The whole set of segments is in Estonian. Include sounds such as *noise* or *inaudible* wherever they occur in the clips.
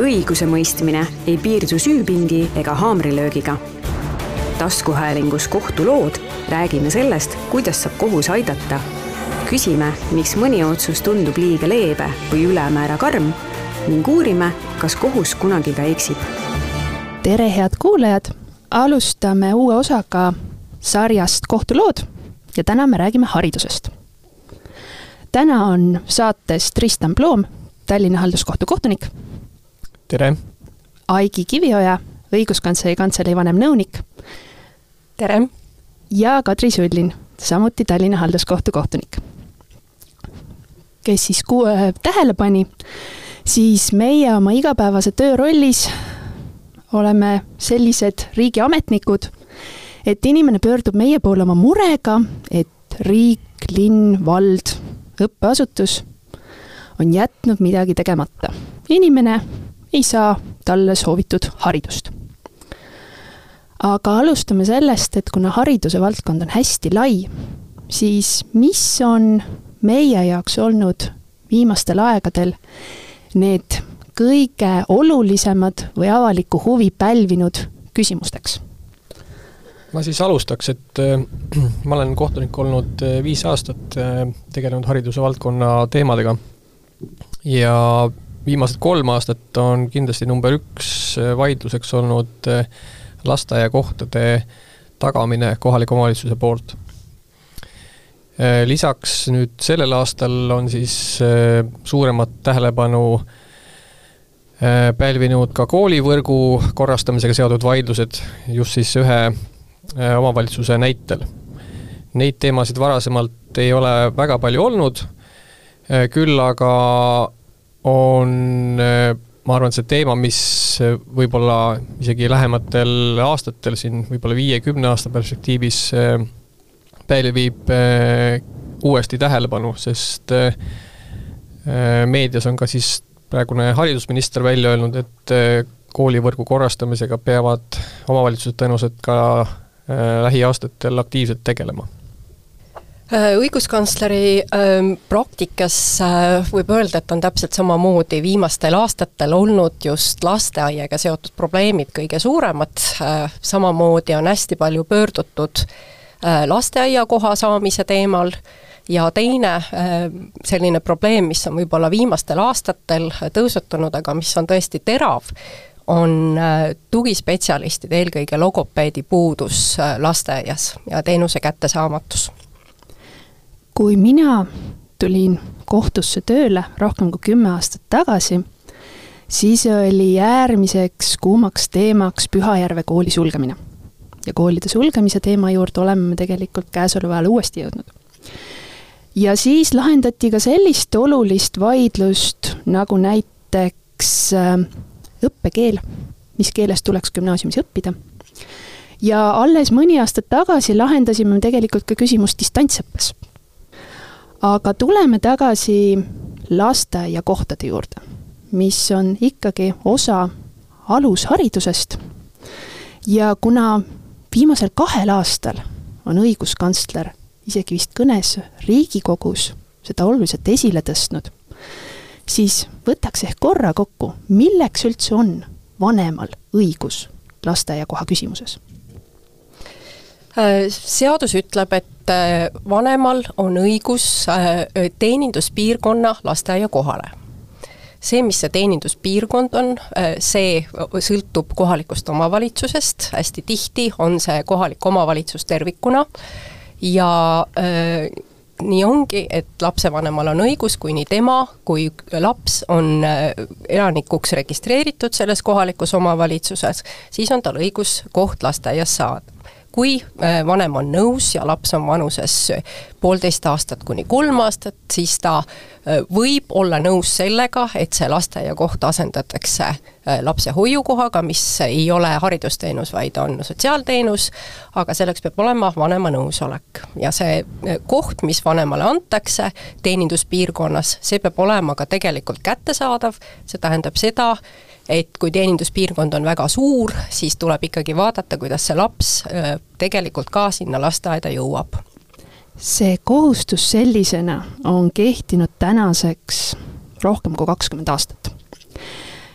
õigusemõistmine ei piirdu süüpingi ega haamrilöögiga. taskuhäälingus Kohtulood räägime sellest, kuidas saab kohus aidata. küsime, miks mõni otsus tundub liiga leebe või ülemäära karm ning uurime, kas kohus kunagi ka eksib. tere, head kuulajad! alustame uue osaga sarjast Kohtulood ja täna me räägime haridusest. täna on saates Tristan Ploom, Tallinna Halduskohtu kohtunik. tere! Aigi Kivioja, õiguskantsleri kantselei vanemnõunik. tere! ja Kadri Sullin, samuti Tallinna Halduskohtu kohtunik. kes siis kuu- äh,, tähele pani, siis meie oma igapäevase töö rollis oleme sellised riigiametnikud, et inimene pöördub meie poole oma murega, et riik, linn, vald, õppeasutus on jätnud midagi tegemata. inimene ei saa talle soovitud haridust. aga alustame sellest, et kuna hariduse valdkond on hästi lai, siis mis on meie jaoks olnud viimastel aegadel need kõige olulisemad või avalikku huvi pälvinud küsimusteks? ma siis alustaks, et äh, *clears throat* ma olen kohtunik olnud äh, viis aastat, äh, tegelenud hariduse valdkonna teemadega ja viimased kolm aastat on kindlasti number üks vaidluseks olnud lasteaiakohtade tagamine kohaliku omavalitsuse poolt. lisaks nüüd sellel aastal on siis suuremat tähelepanu pälvinud ka koolivõrgu korrastamisega seotud vaidlused just siis ühe omavalitsuse näitel. Neid teemasid varasemalt ei ole väga palju olnud, küll aga on ma arvan, et see teema, mis võib-olla isegi lähematel aastatel siin võib-olla viie-kümne aasta perspektiivis pälvib uuesti tähelepanu, sest meedias on ka siis praegune haridusminister välja öelnud, et koolivõrgu korrastamisega peavad omavalitsused tõenäoliselt ka lähiaastatel aktiivselt tegelema õiguskantsleri praktikas võib öelda, et on täpselt samamoodi viimastel aastatel olnud just lasteaiaga seotud probleemid kõige suuremad, samamoodi on hästi palju pöördutud lasteaiakoha saamise teemal. Ja teine selline probleem, mis on võib-olla viimastel aastatel tõusetunud, aga mis on tõesti terav, on tugispetsialistide, eelkõige logopeedi puudus lasteaias ja teenuse kättesaamatus kui mina tulin kohtusse tööle rohkem kui kümme aastat tagasi, siis oli äärmiseks kuumaks teemaks Pühajärve kooli sulgemine. ja koolide sulgemise teema juurde oleme me tegelikult käesoleval ajal uuesti jõudnud. ja siis lahendati ka sellist olulist vaidlust nagu näiteks äh, õppekeel, mis keeles tuleks gümnaasiumis õppida. ja alles mõni aasta tagasi lahendasime tegelikult ka küsimust distantsõppes aga tuleme tagasi lasteaiakohtade juurde, mis on ikkagi osa alusharidusest. ja kuna viimasel kahel aastal on õiguskantsler isegi vist kõnes Riigikogus seda oluliselt esile tõstnud, siis võtaks ehk korra kokku, milleks üldse on vanemal õigus lasteaiakoha küsimuses Äh, seadus ütleb, et äh, vanemal on õigus äh, teeninduspiirkonna lasteaiakohale. see, mis see teeninduspiirkond on, see sõltub kohalikust omavalitsusest, hästi tihti on see kohalik omavalitsus tervikuna. Ja nii ongi, et lapsevanemal on õigus, kui nii tema kui laps on elanikuks registreeritud selles kohalikus omavalitsuses, siis on tal õigus koht lasteaias saada kui äh, vanem on nõus ja laps on vanuses poolteist aastat kuni kolm aastat, siis ta äh, võib olla nõus sellega, et see lasteaiakoht asendatakse äh, lapse hoiukohaga, mis ei ole haridusteenus, vaid on sotsiaalteenus, aga selleks peab olema vanema nõusolek. ja see koht, mis vanemale antakse teeninduspiirkonnas, see peab olema ka tegelikult kättesaadav, see tähendab seda, et kui teeninduspiirkond on väga suur, siis tuleb ikkagi vaadata, kuidas see laps tegelikult ka sinna lasteaeda jõuab. see kohustus sellisena on kehtinud tänaseks rohkem kui kakskümmend aastat.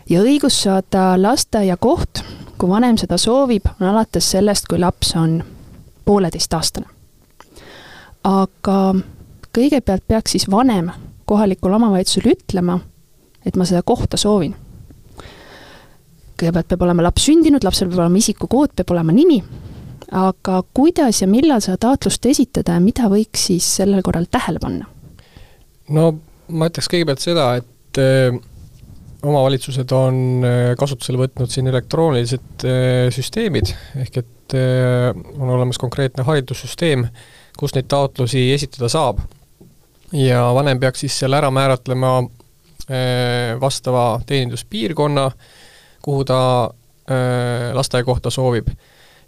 ja õigus saada lasteaiakoht, kui vanem seda soovib, on alates sellest, kui laps on pooleteistaastane. aga kõigepealt peaks siis vanem kohalikule omavalitsusele ütlema, et ma seda kohta soovin. Kõigepealt peab olema laps sündinud, lapsel peab olema isikukood, peab olema nimi, aga kuidas ja millal seda taotlust esitada ja mida võiks siis sellel korral tähele panna? no ma ütleks kõigepealt seda, et äh, omavalitsused on äh, kasutusele võtnud siin elektroonilised äh, süsteemid, ehk et on olemas konkreetne haridussüsteem, kus neid taotlusi esitada saab. ja vanem peaks siis seal ära määratlema vastava teeninduspiirkonna, kuhu ta lasteaiakohta soovib.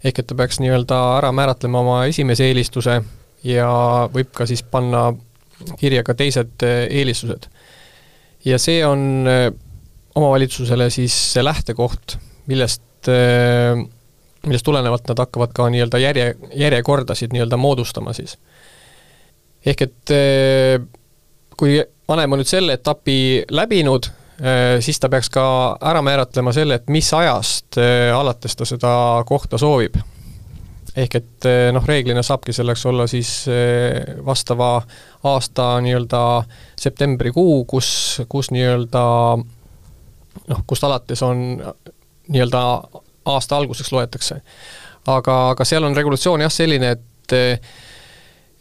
ehk et ta peaks nii-öelda ära määratlema oma esimese eelistuse ja võib ka siis panna kirja ka teised eelistused. ja see on omavalitsusele siis see lähtekoht, millest, millest tulenevalt nad hakkavad ka nii-öelda järje, järjekordasid nii-öelda moodustama siis. ehk et kui vanem on nüüd selle etapi läbinud, siis ta peaks ka ära määratlema selle, et mis ajast alates ta seda kohta soovib. ehk et noh, reeglina saabki selleks olla siis vastava aasta nii-öelda septembrikuu, kus, kus nii-öelda noh, kust alates on nii-öelda aasta alguseks loetakse. aga, aga seal on regulatsioon jah selline, et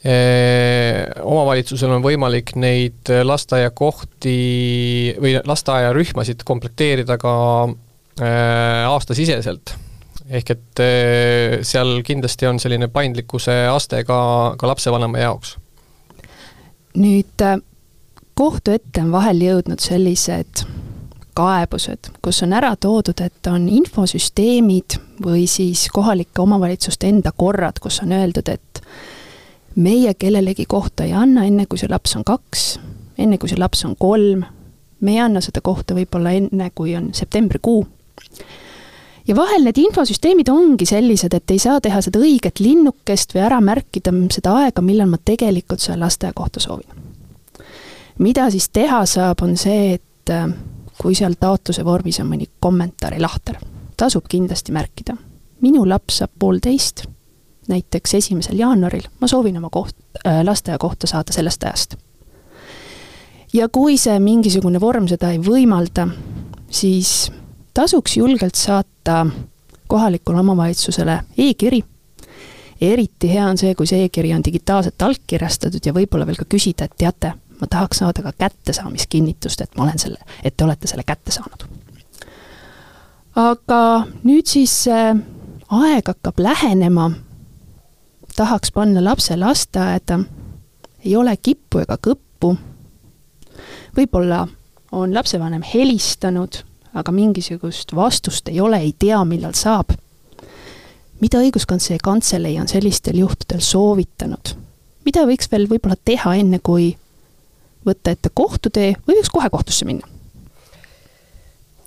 omavalitsusel on võimalik neid lasteaiakohti või lasteaiarühmasid komplekteerida ka eh, aastasiseselt. ehk et eh, seal kindlasti on selline paindlikkuse aste ka, ka lapsevanema jaoks. nüüd kohtu ette on vahel jõudnud sellised kaebused, kus on ära toodud, et on infosüsteemid või siis kohalike omavalitsuste enda korrad, kus on öeldud, et meie kellelegi kohta ei anna, enne kui see laps on kaks, enne kui see laps on kolm, me ei anna seda kohta võib-olla enne, kui on septembrikuu. ja vahel need infosüsteemid ongi sellised, et ei saa teha seda õiget linnukest või ära märkida seda aega, millal ma tegelikult selle lasteaiakohta soovin. mida siis teha saab, on see, et kui seal taotluse vormis on mõni kommentaari lahter, tasub kindlasti märkida. minu laps saab poolteist, näiteks esimesel jaanuaril, ma soovin oma koht äh,, lasteaiakohta saada sellest ajast. ja kui see mingisugune vorm seda ei võimalda, siis tasuks julgelt saata kohalikule omavalitsusele e-kiri eriti hea on see, kui see e-kiri on digitaalselt allkirjastatud ja võib-olla veel ka küsida, et teate, ma tahaks saada ka kättesaamiskinnitust, et ma olen selle, et te olete selle kätte saanud. aga nüüd siis äh, aeg hakkab lähenema, tahaks panna lapse lasteaeda, ei ole kippu ega kõppu, võib-olla on lapsevanem helistanud, aga mingisugust vastust ei ole, ei tea, millal saab. mida õiguskantsleri kantselei on sellistel juhtudel soovitanud? mida võiks veel võib-olla teha, enne kui võtta ette kohtutee või võiks kohe kohtusse minna?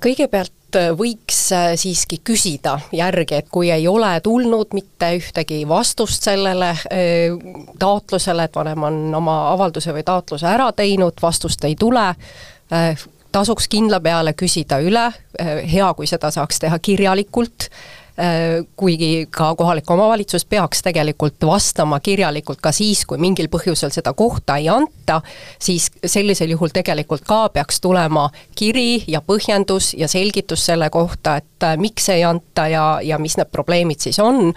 Kõigepealt äh, võiks äh, siiski küsida järgi, et kui ei ole tulnud mitte ühtegi vastust sellele äh, taotlusele, et vanem on oma avalduse või taotluse ära teinud, vastust ei tule, tasuks kindla peale küsida üle, hea, kui seda saaks teha kirjalikult kuigi ka kohalik omavalitsus peaks tegelikult vastama kirjalikult ka siis, kui mingil põhjusel seda kohta ei anta, siis sellisel juhul tegelikult ka peaks tulema kiri ja põhjendus ja selgitus selle kohta, et äh, miks ei anta ja, ja mis need probleemid siis on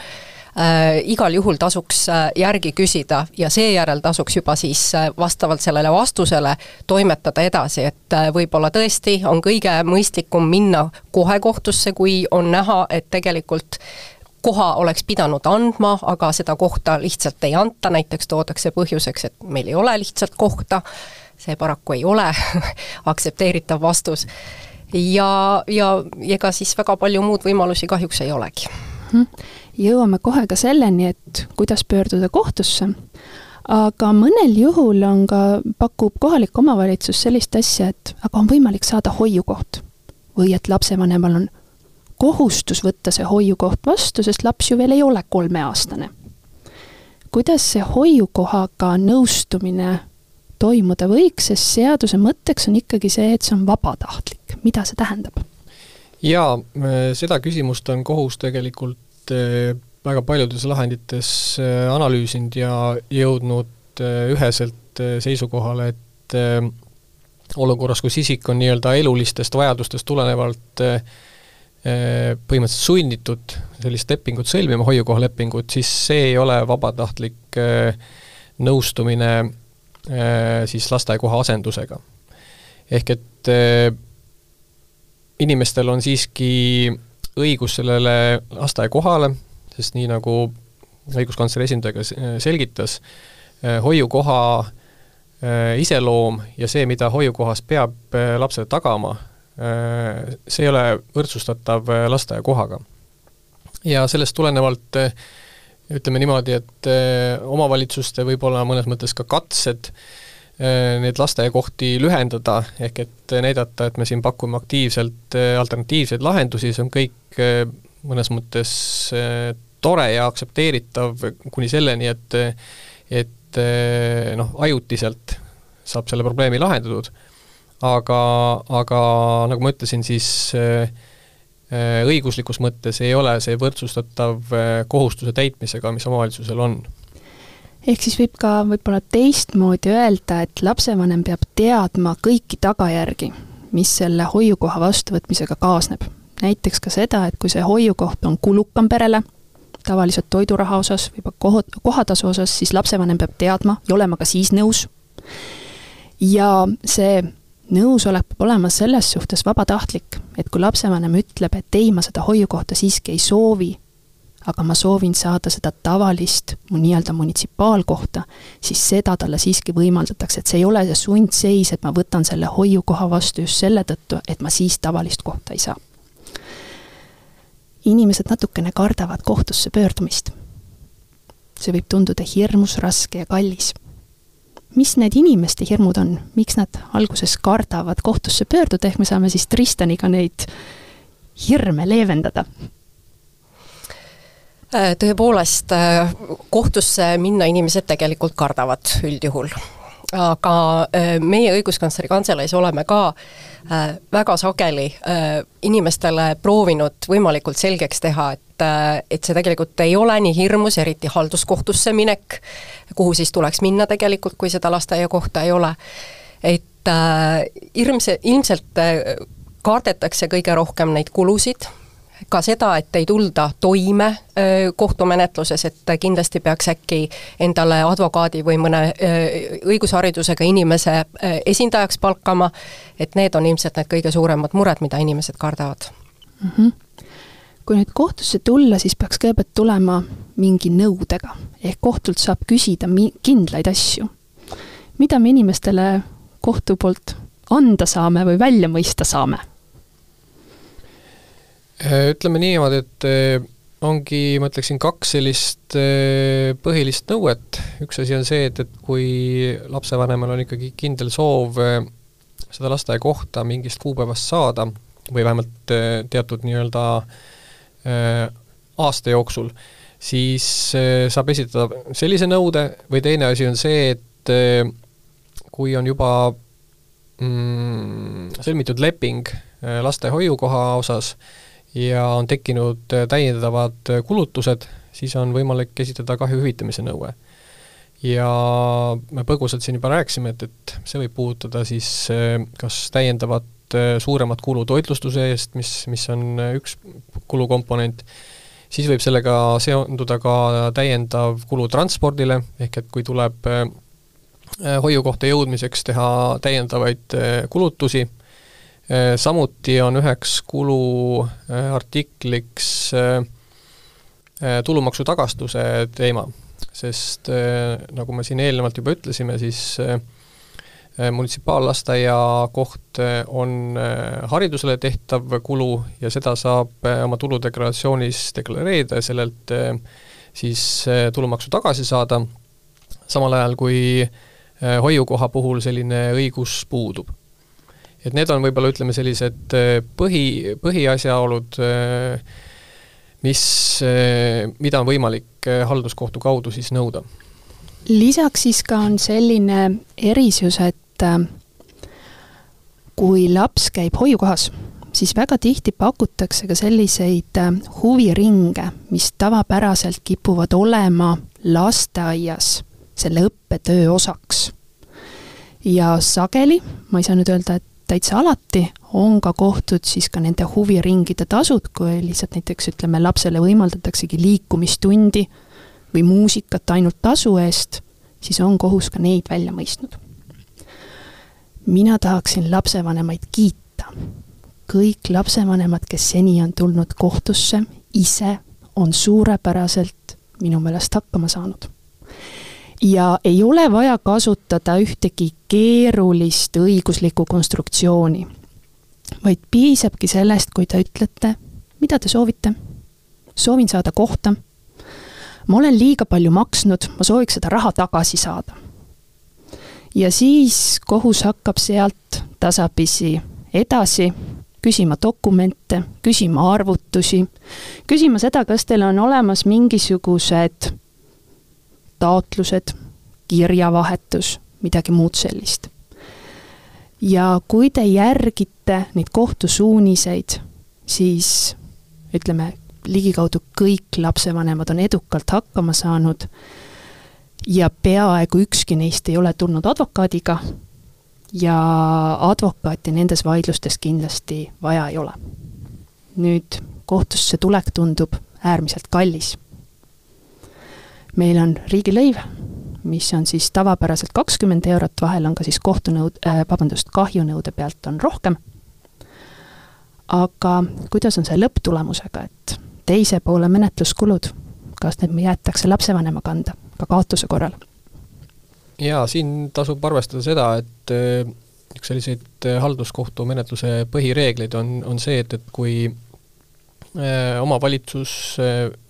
äh, igal juhul tasuks äh, järgi küsida ja seejärel tasuks juba siis äh, vastavalt sellele vastusele toimetada edasi, et äh, võib-olla tõesti on kõige mõistlikum minna kohe kohtusse, kui on näha, et tegelikult koha oleks pidanud andma, aga seda kohta lihtsalt ei anta, näiteks toodakse põhjuseks, et meil ei ole lihtsalt kohta, see paraku ei ole *laughs* aktsepteeritav vastus. ja, ja ega siis väga palju muud võimalusi kahjuks ei olegi jõuame kohe ka selleni, et kuidas pöörduda kohtusse, aga mõnel juhul on ka, pakub kohalik omavalitsus sellist asja, et aga on võimalik saada hoiukoht. või et lapsevanemal on kohustus võtta see hoiukoht vastu, sest laps ju veel ei ole kolmeaastane. kuidas see hoiukohaga nõustumine toimuda võiks, sest seaduse mõtteks on ikkagi see, et see on vabatahtlik, mida see tähendab? jaa, seda küsimust on kohus tegelikult väga paljudes lahendites analüüsinud ja jõudnud üheselt seisukohale, et olukorras, kus isik on nii-öelda elulistest vajadustest tulenevalt põhimõtteliselt sunnitud sellist lepingut sõlmima, hoiukohalepingut, siis see ei ole vabatahtlik nõustumine siis lasteaiakoha asendusega. ehk et inimestel on siiski õigus sellele lasteaiakohale, sest nii, nagu õiguskantsleri esindaja ka selgitas, hoiukoha iseloom ja see, mida hoiukohas peab lapsele tagama, see ei ole võrdsustatav lasteaiakohaga. ja sellest tulenevalt ütleme niimoodi, et omavalitsuste võib-olla mõnes mõttes ka katsed neid lasteaiakohti lühendada, ehk et näidata, et me siin pakume aktiivselt alternatiivseid lahendusi, see on kõik mõnes mõttes tore ja aktsepteeritav kuni selleni, et et noh, ajutiselt saab selle probleemi lahendatud aga, aga nagu ma ütlesin, siis õiguslikus mõttes ei ole see võrdsustatav kohustuse täitmisega, mis omavalitsusel on. ehk siis võib ka võib-olla teistmoodi öelda, et lapsevanem peab teadma kõiki tagajärgi, mis selle hoiukoha vastuvõtmisega kaasneb. Näiteks ka seda, et kui see hoiukoht on kulukam perele, tavaliselt toiduraha osas või koha, kohatasu osas, siis lapsevanem peab teadma ja olema ka siis nõus. ja see nõusolek peab olema selles suhtes vabatahtlik, et kui lapsevanem ütleb, et ei, ma seda hoiukohta siiski ei soovi, aga ma soovin saada seda tavalist, mu nii-öelda munitsipaalkohta, siis seda talle siiski võimaldatakse, et see ei ole see sundseis, et ma võtan selle hoiukoha vastu just selle tõttu, et ma siis tavalist kohta ei saa. Inimesed natukene kardavad kohtusse pöördumist. see võib tunduda hirmus, raske ja kallis mis need inimeste hirmud on, miks nad alguses kardavad kohtusse pöörduda, ehk me saame siis Tristaniga neid hirme leevendada? Äh, tõepoolest, äh, kohtusse minna inimesed tegelikult kardavad üldjuhul. aga äh, meie õiguskantsleri kantseleis oleme ka väga sageli inimestele proovinud võimalikult selgeks teha, et et, et see tegelikult ei ole nii hirmus, eriti halduskohtusse minek, kuhu siis tuleks minna tegelikult, kui seda lasteaiakohta ei ole. et äh, ilmse, ilmselt äh, kardetakse kõige rohkem neid kulusid, ka seda, et ei tulda toime kohtumenetluses, et kindlasti peaks äkki endale advokaadi või mõne õigusharidusega inimese esindajaks palkama, et need on ilmselt need kõige suuremad mured, mida inimesed kardavad mm. -hmm kui nüüd kohtusse tulla, siis peaks kõigepealt tulema mingi nõudega, ehk kohtult saab küsida mi-, kindlaid asju. mida me inimestele kohtu poolt anda saame või välja mõista saame? Äh, ütleme niimoodi, et äh, ongi, ma ütleksin, kaks sellist äh, põhilist nõuet, üks asi on see, et, et kui lapsevanemal on ikkagi kindel soov seda lasteaiakohta mingist kuupäevast saada või vähemalt teatud nii-öelda aasta jooksul, siis saab esitada sellise nõude. Või teine asi on see, et kui on juba mm, sõlmitud leping lastehoiukoha osas ja on tekkinud täiendavad kulutused, siis on võimalik esitada kahju hüvitamise nõue. ja me põgusalt siin juba rääkisime, et, et see võib puudutada siis kas täiendavat Äh, suuremat kulu toitlustuse eest, mis, mis on äh, üks kulukomponent, siis võib sellega seonduda ka täiendav kulu transpordile, ehk et kui tuleb äh, hoiukohta jõudmiseks teha täiendavaid kulutusi, samuti on üheks kuluartikliks tulumaksu tagastuse teema, sest nagu me siin eelnevalt juba ütlesime, siis Äh, munitsipaallasteaia koht äh, on äh, haridusele tehtav kulu ja seda saab oma tuludeklaratsioonis deklareerida ja sellelt siis tulumaksu tagasi saada, samal ajal kui hoiukoha puhul selline õigus puudub. Et need on võib-olla ütleme, sellised põhi, põhiasjaolud, mis, mida on võimalik halduskohtu kaudu siis nõuda lisaks siis ka on selline erisus, et äh, kui laps käib hoiukohas siis väga tihti pakutakse ka selliseid äh, huviringe, mis tavapäraselt kipuvad olema lasteaias selle õppetöö osaks. ja sageli, ma ei saa nüüd öelda, et täitsa alati, on ka kohtud siis ka nende huviringide tasud, kui lihtsalt näiteks ütleme, lapsele võimaldataksegi liikumistundi või muusikat ainult tasu eest, siis on kohus ka neid välja mõistnud. mina tahaksin lapsevanemaid kiita. kõik lapsevanemad, kes seni on tulnud kohtusse, ise on suurepäraselt minu meelest hakkama saanud ja ei ole vaja kasutada ühtegi keerulist õiguslikku konstruktsiooni, vaid piisabki sellest, kui te ütlete, mida te soovite. soovin saada kohta. ma olen liiga palju maksnud, ma sooviks seda raha tagasi saada. ja siis kohus hakkab sealt tasapisi edasi küsima dokumente, küsima arvutusi, küsima seda, kas teil on olemas mingisugused taotlused, kirjavahetus, midagi muud sellist. ja kui te järgite neid kohtusuuniseid, siis ütleme, ligikaudu kõik lapsevanemad on edukalt hakkama saanud ja peaaegu ükski neist ei ole tulnud advokaadiga ja advokaati nendes vaidlustes kindlasti vaja ei ole. nüüd kohtusse tulek tundub äärmiselt kallis meil on riigilõiv, mis on siis tavapäraselt kakskümmend eurot, vahel on ka siis kohtunõud- äh,, vabandust, kahjunõude pealt on rohkem. aga kuidas on see lõpptulemusega, et teise poole menetluskulud, kas need jäetakse lapsevanema kanda ka kaotuse korral? jaa, siin tasub arvestada seda, et äh, üks selliseid äh, halduskohtumenetluse põhireegleid on, on see, et, et kui äh, omavalitsus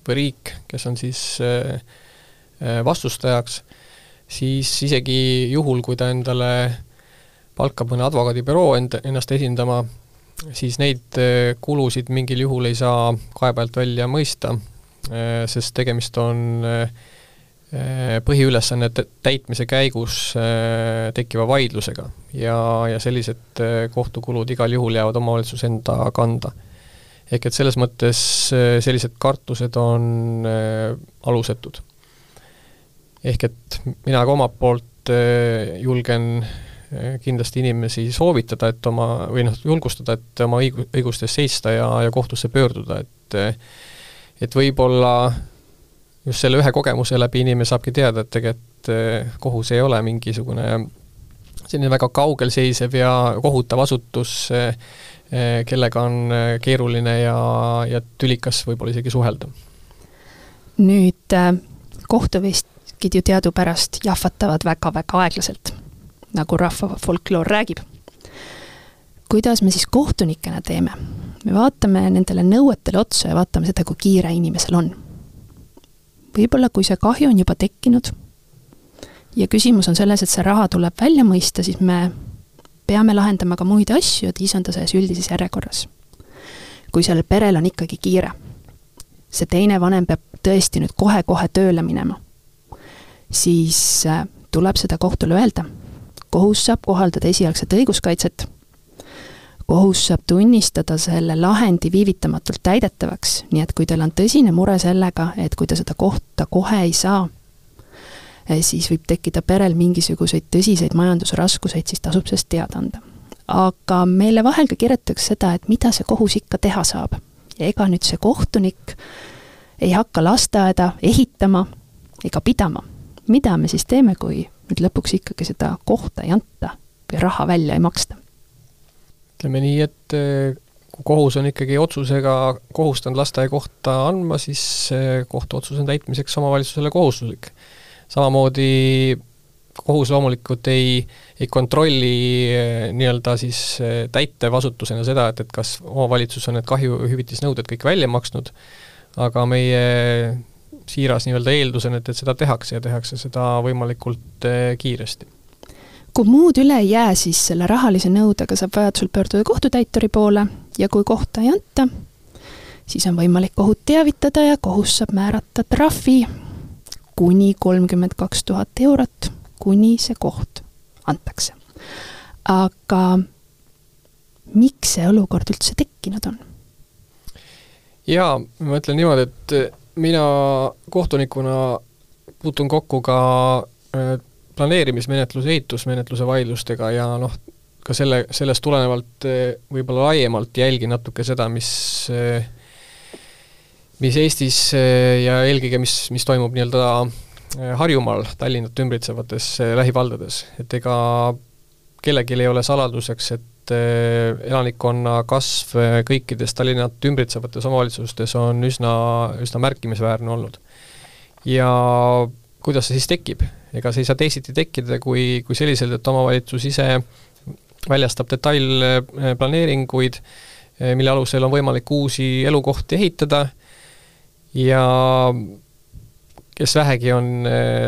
või riik, kes on siis äh, Äh, vastustajaks, siis isegi juhul, kui ta endale palkab mõne advokaadibüroo end, ennast esindama, siis neid äh, kulusid mingil juhul ei saa kaebajalt välja mõista, äh, sest tegemist on põhiülesannete täitmise käigus tekkiva vaidlusega ja, ja sellised kohtukulud igal juhul jäävad omavalitsuse enda kanda. ehk et selles mõttes sellised kartused on alusetud ehk et mina ka omalt poolt äh, julgen äh, kindlasti inimesi soovitada, et oma, või noh, julgustada, et oma õigu-, õigustes seista ja, ja kohtusse pöörduda, et äh, et võib-olla just selle ühe kogemuse läbi inimene saabki teada, et tegelikult kohus ei ole mingisugune selline väga kaugelseisev ja kohutav asutus, kellega on keeruline ja, ja tülikas võib-olla isegi suhelda. nüüd kohtuvist riskid ju teadupärast jahvatavad väga-väga aeglaselt, nagu rahva folkloor räägib. kuidas me siis kohtunikena teeme? me vaatame nendele nõuetele otsa ja vaatame seda, kui kiire inimesel on. võib-olla kui see kahju on juba tekkinud ja küsimus on selles, et see raha tuleb välja mõista, siis me peame lahendama ka muid asju, et isanda selles üldises järjekorras. kui sellel perel on ikkagi kiire, see teine vanem peab tõesti nüüd kohe-kohe tööle minema siis äh, tuleb seda kohtule öelda. kohus saab kohaldada esialgset õiguskaitset, kohus saab tunnistada selle lahendi viivitamatult täidetavaks, nii et kui teil on tõsine mure sellega, et kui te seda kohta kohe ei saa, eh, siis võib tekkida perel mingisuguseid tõsiseid majandusraskuseid, siis tasub sellest teada anda. aga meile vahel ka kirjutatakse seda, et mida see kohus ikka teha saab. ja ega nüüd see kohtunik ei hakka lasteaeda ehitama ega pidama mida me siis teeme, kui nüüd lõpuks ikkagi seda kohta ei anta või raha välja ei maksta? ütleme nii, et eh, kui kohus on ikkagi otsusega kohustanud lasteaiakohta andma, siis kohtuotsus on täitmiseks omavalitsusele kohustuslik. samamoodi kohus loomulikult ei, ei kontrolli eh, nii-öelda siis eh, täitevasutusena seda, et, et kas omavalitsus on need kahjuhüvitisnõuded kõik välja maksnud, aga meie siiras nii-öelda eeldus on, et, et seda tehakse ja tehakse seda võimalikult eh, kiiresti. kui muud üle ei jää, siis selle rahalise nõudega saab vajadusel pöörduda kohtutäituri poole ja kui kohta ei anta, siis on võimalik kohut teavitada ja kohus saab määrata trahvi kuni kolmkümmend kaks tuhat eurot, kuni see koht antakse. aga miks see olukord üldse tekkinud on? jaa, ma ütlen niimoodi, et mina kohtunikuna puutun kokku ka äh, planeerimismenetluse, ehitusmenetluse vaidlustega ja noh, ka selle, sellest tulenevalt äh, võib-olla laiemalt jälgin natuke seda, mis äh, mis Eestis ja eelkõige, mis, mis toimub nii-öelda Harjumaal, Tallinnat ümbritsevates lähivaldades, et ega kellelgi ei ole saladuseks, et elanikkonna kasv kõikides Tallinnat ümbritsevates omavalitsustes on üsna, üsna märkimisväärne olnud. ja kuidas see siis tekib? ega see ei saa teisiti tekkida, kui, kui selliselt, et omavalitsus ise väljastab detailplaneeringuid, mille alusel on võimalik uusi elukohti ehitada ja kes vähegi on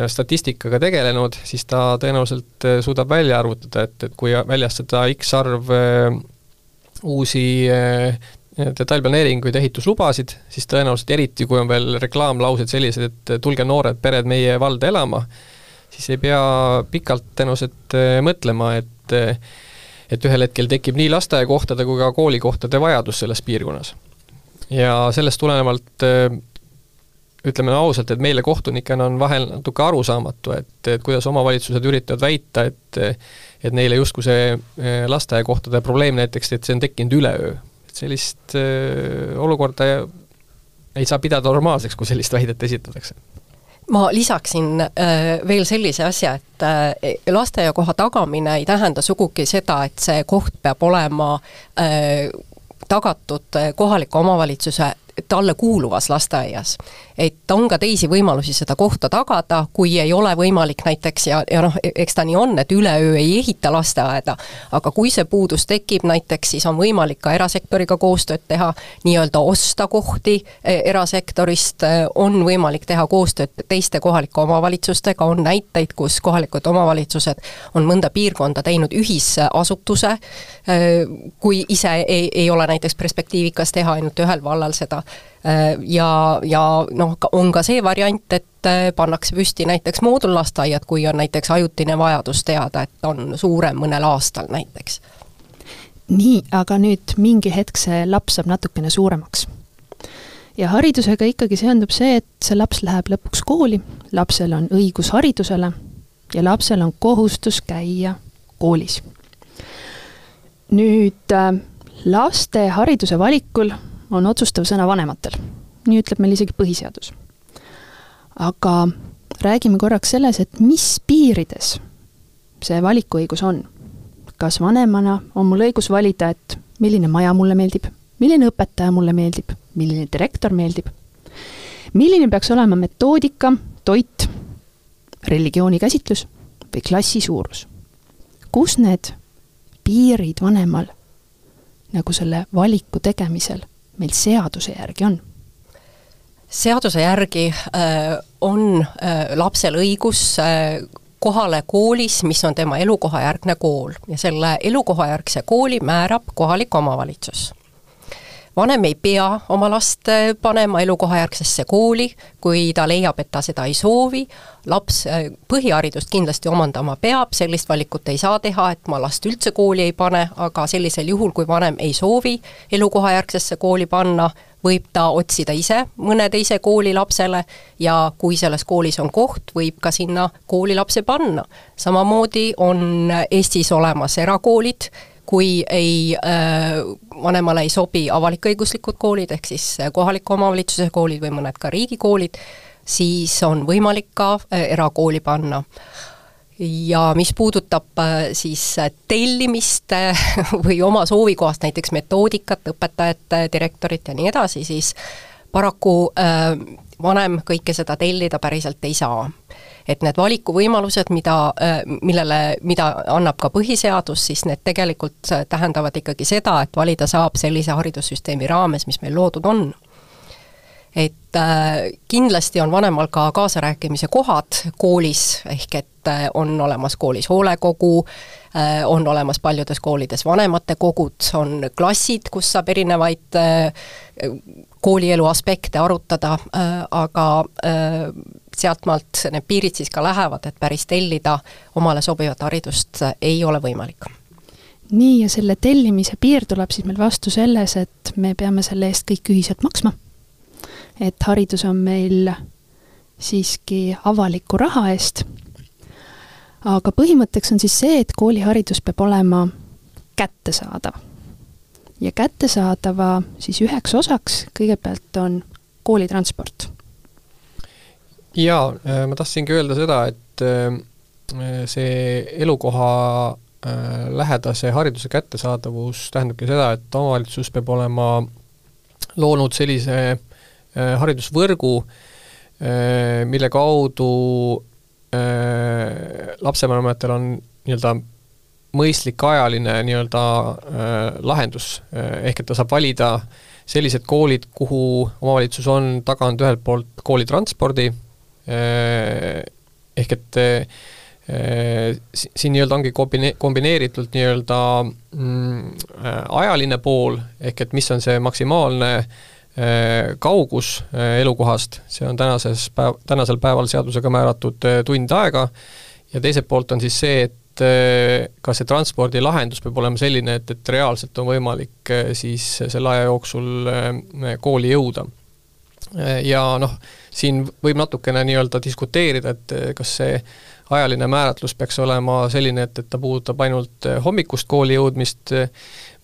statistikaga tegelenud, siis ta tõenäoliselt suudab välja arvutada, et, et kui väljastada X arv uusi detailplaneeringuid, ehituslubasid, siis tõenäoliselt eriti, kui on veel reklaamlaused sellised, et tulge noored pered meie valda elama, siis ei pea pikalt tõenäoliselt äh, mõtlema, et äh, et ühel hetkel tekib nii lasteaiakohtade kui ka koolikohtade vajadus selles piirkonnas. ja sellest tulenevalt äh, ütleme ausalt, et meile kohtunikena on vahel natuke arusaamatu, et, et kuidas omavalitsused üritavad väita, et et neile justkui see lasteaiakohtade probleem näiteks, et see on tekkinud üleöö. Sellist äh, olukorda ei saa pidada normaalseks, kui sellist väidet esitatakse. Ma lisaksin äh, veel sellise asja, et lasteaiakoha tagamine ei tähenda sugugi seda, et see koht peab olema tagatud kohaliku omavalitsuse talle kuuluvas lasteaias. et on ka teisi võimalusi seda kohta tagada, kui ei ole võimalik näiteks ja, ja noh, eks ta nii on, et üleöö ei ehita lasteaeda, aga kui see puudus tekib näiteks, siis on võimalik ka erasektoriga koostööd teha, nii-öelda osta kohti e, erasektorist, e, on võimalik teha koostööd teiste kohalike omavalitsustega, on näiteid, kus kohalikud omavalitsused on mõnda piirkonda teinud ühisasutuse, e, kui ise ei, ei ole näiteks perspektiivikas teha ainult ühel vallal seda ja, ja noh, on ka see variant, et äh, pannakse püsti näiteks moodullasteaiad, kui on näiteks ajutine vajadus teada, et on suurem mõnel aastal näiteks. nii, aga nüüd mingi hetk see laps saab natukene suuremaks. ja haridusega ikkagi seondub see, et see laps läheb lõpuks kooli, lapsel on õigus haridusele ja lapsel on kohustus käia koolis. nüüd äh, laste hariduse valikul on otsustav sõna vanematel. nii ütleb meil isegi põhiseadus. aga räägime korraks selles, et mis piirides see valikuõigus on. kas vanemana on mul õigus valida, et milline maja mulle meeldib, milline õpetaja mulle meeldib, milline direktor meeldib, milline peaks olema metoodika, toit, religiooni käsitlus või klassi suurus. kus need piirid vanemal nagu selle valiku tegemisel meil seaduse järgi on? seaduse järgi äh, on äh, lapsel õigus äh, kohale koolis, mis on tema elukohajärgne kool ja selle elukohajärgse kooli määrab kohalik omavalitsus vanem ei pea oma last äh, panema elukohajärgsesse kooli, kui ta leiab, et ta seda ei soovi, laps äh, põhiharidust kindlasti omandama peab, sellist valikut ei saa teha, et ma last üldse kooli ei pane, aga sellisel juhul, kui vanem ei soovi elukohajärgsesse kooli panna, võib ta otsida ise mõne teise kooli lapsele ja kui selles koolis on koht, võib ka sinna kooli lapse panna. samamoodi on Eestis olemas erakoolid, kui ei äh,, vanemale ei sobi avalik-õiguslikud koolid, ehk siis äh, kohaliku omavalitsuse koolid või mõned ka riigikoolid, siis on võimalik ka äh, erakooli panna. Ja mis puudutab äh, siis äh, tellimist *laughs* või oma soovi kohast näiteks metoodikat, õpetajat, direktorit ja nii edasi, siis paraku vanem kõike seda tellida päriselt ei saa et need valikuvõimalused, mida, äh, millele, mida annab ka põhiseadus, siis need tegelikult tähendavad ikkagi seda, et valida saab sellise haridussüsteemi raames, mis meil loodud on. Et äh, kindlasti on vanemal ka kaasarääkimise kohad koolis, ehk et äh, on olemas koolis hoolekogu, on olemas paljudes koolides vanematekogud, on klassid, kus saab erinevaid koolielu aspekte arutada, aga sealtmaalt need piirid siis ka lähevad, et päris tellida omale sobivat haridust ei ole võimalik. nii, ja selle tellimise piir tuleb siis meil vastu selles, et me peame selle eest kõik ühiselt maksma. et haridus on meil siiski avaliku raha eest. aga põhimõtteks on siis see, et kooliharidus peab olema kättesaadav. ja kättesaadava siis üheks osaks kõigepealt on koolitransport. Jaa, äh, ma tahtsingi öelda seda, et äh, see elukoha Äh, lähedase hariduse kättesaadavus tähendabki seda, et omavalitsus peab olema loonud sellise äh, haridusvõrgu, äh, mille kaudu lapsevanematel on nii-öelda mõistlik ajaline nii-öelda lahendus, ehk et ta saab valida sellised koolid, kuhu omavalitsus on taganud ühelt poolt koolitranspordi, ehk et Äh, siin nii-öelda ongi kombine-, kombineeritult nii-öelda mm, äh, ajaline pool, ehk et mis on see maksimaalne äh, kaugus elukohast, see on tänases päev, tänasel päeval seadusega määratud tund aega, ja teiselt poolt on siis see, et ka see transpordilahendus peab olema selline, et, et reaalselt on võimalik siis selle aja jooksul kooli jõuda. ja noh, siin võib natukene nii-öelda diskuteerida, et kas see ajaline määratlus peaks olema selline, et, et ta puudutab ainult eh, hommikust kooli jõudmist eh,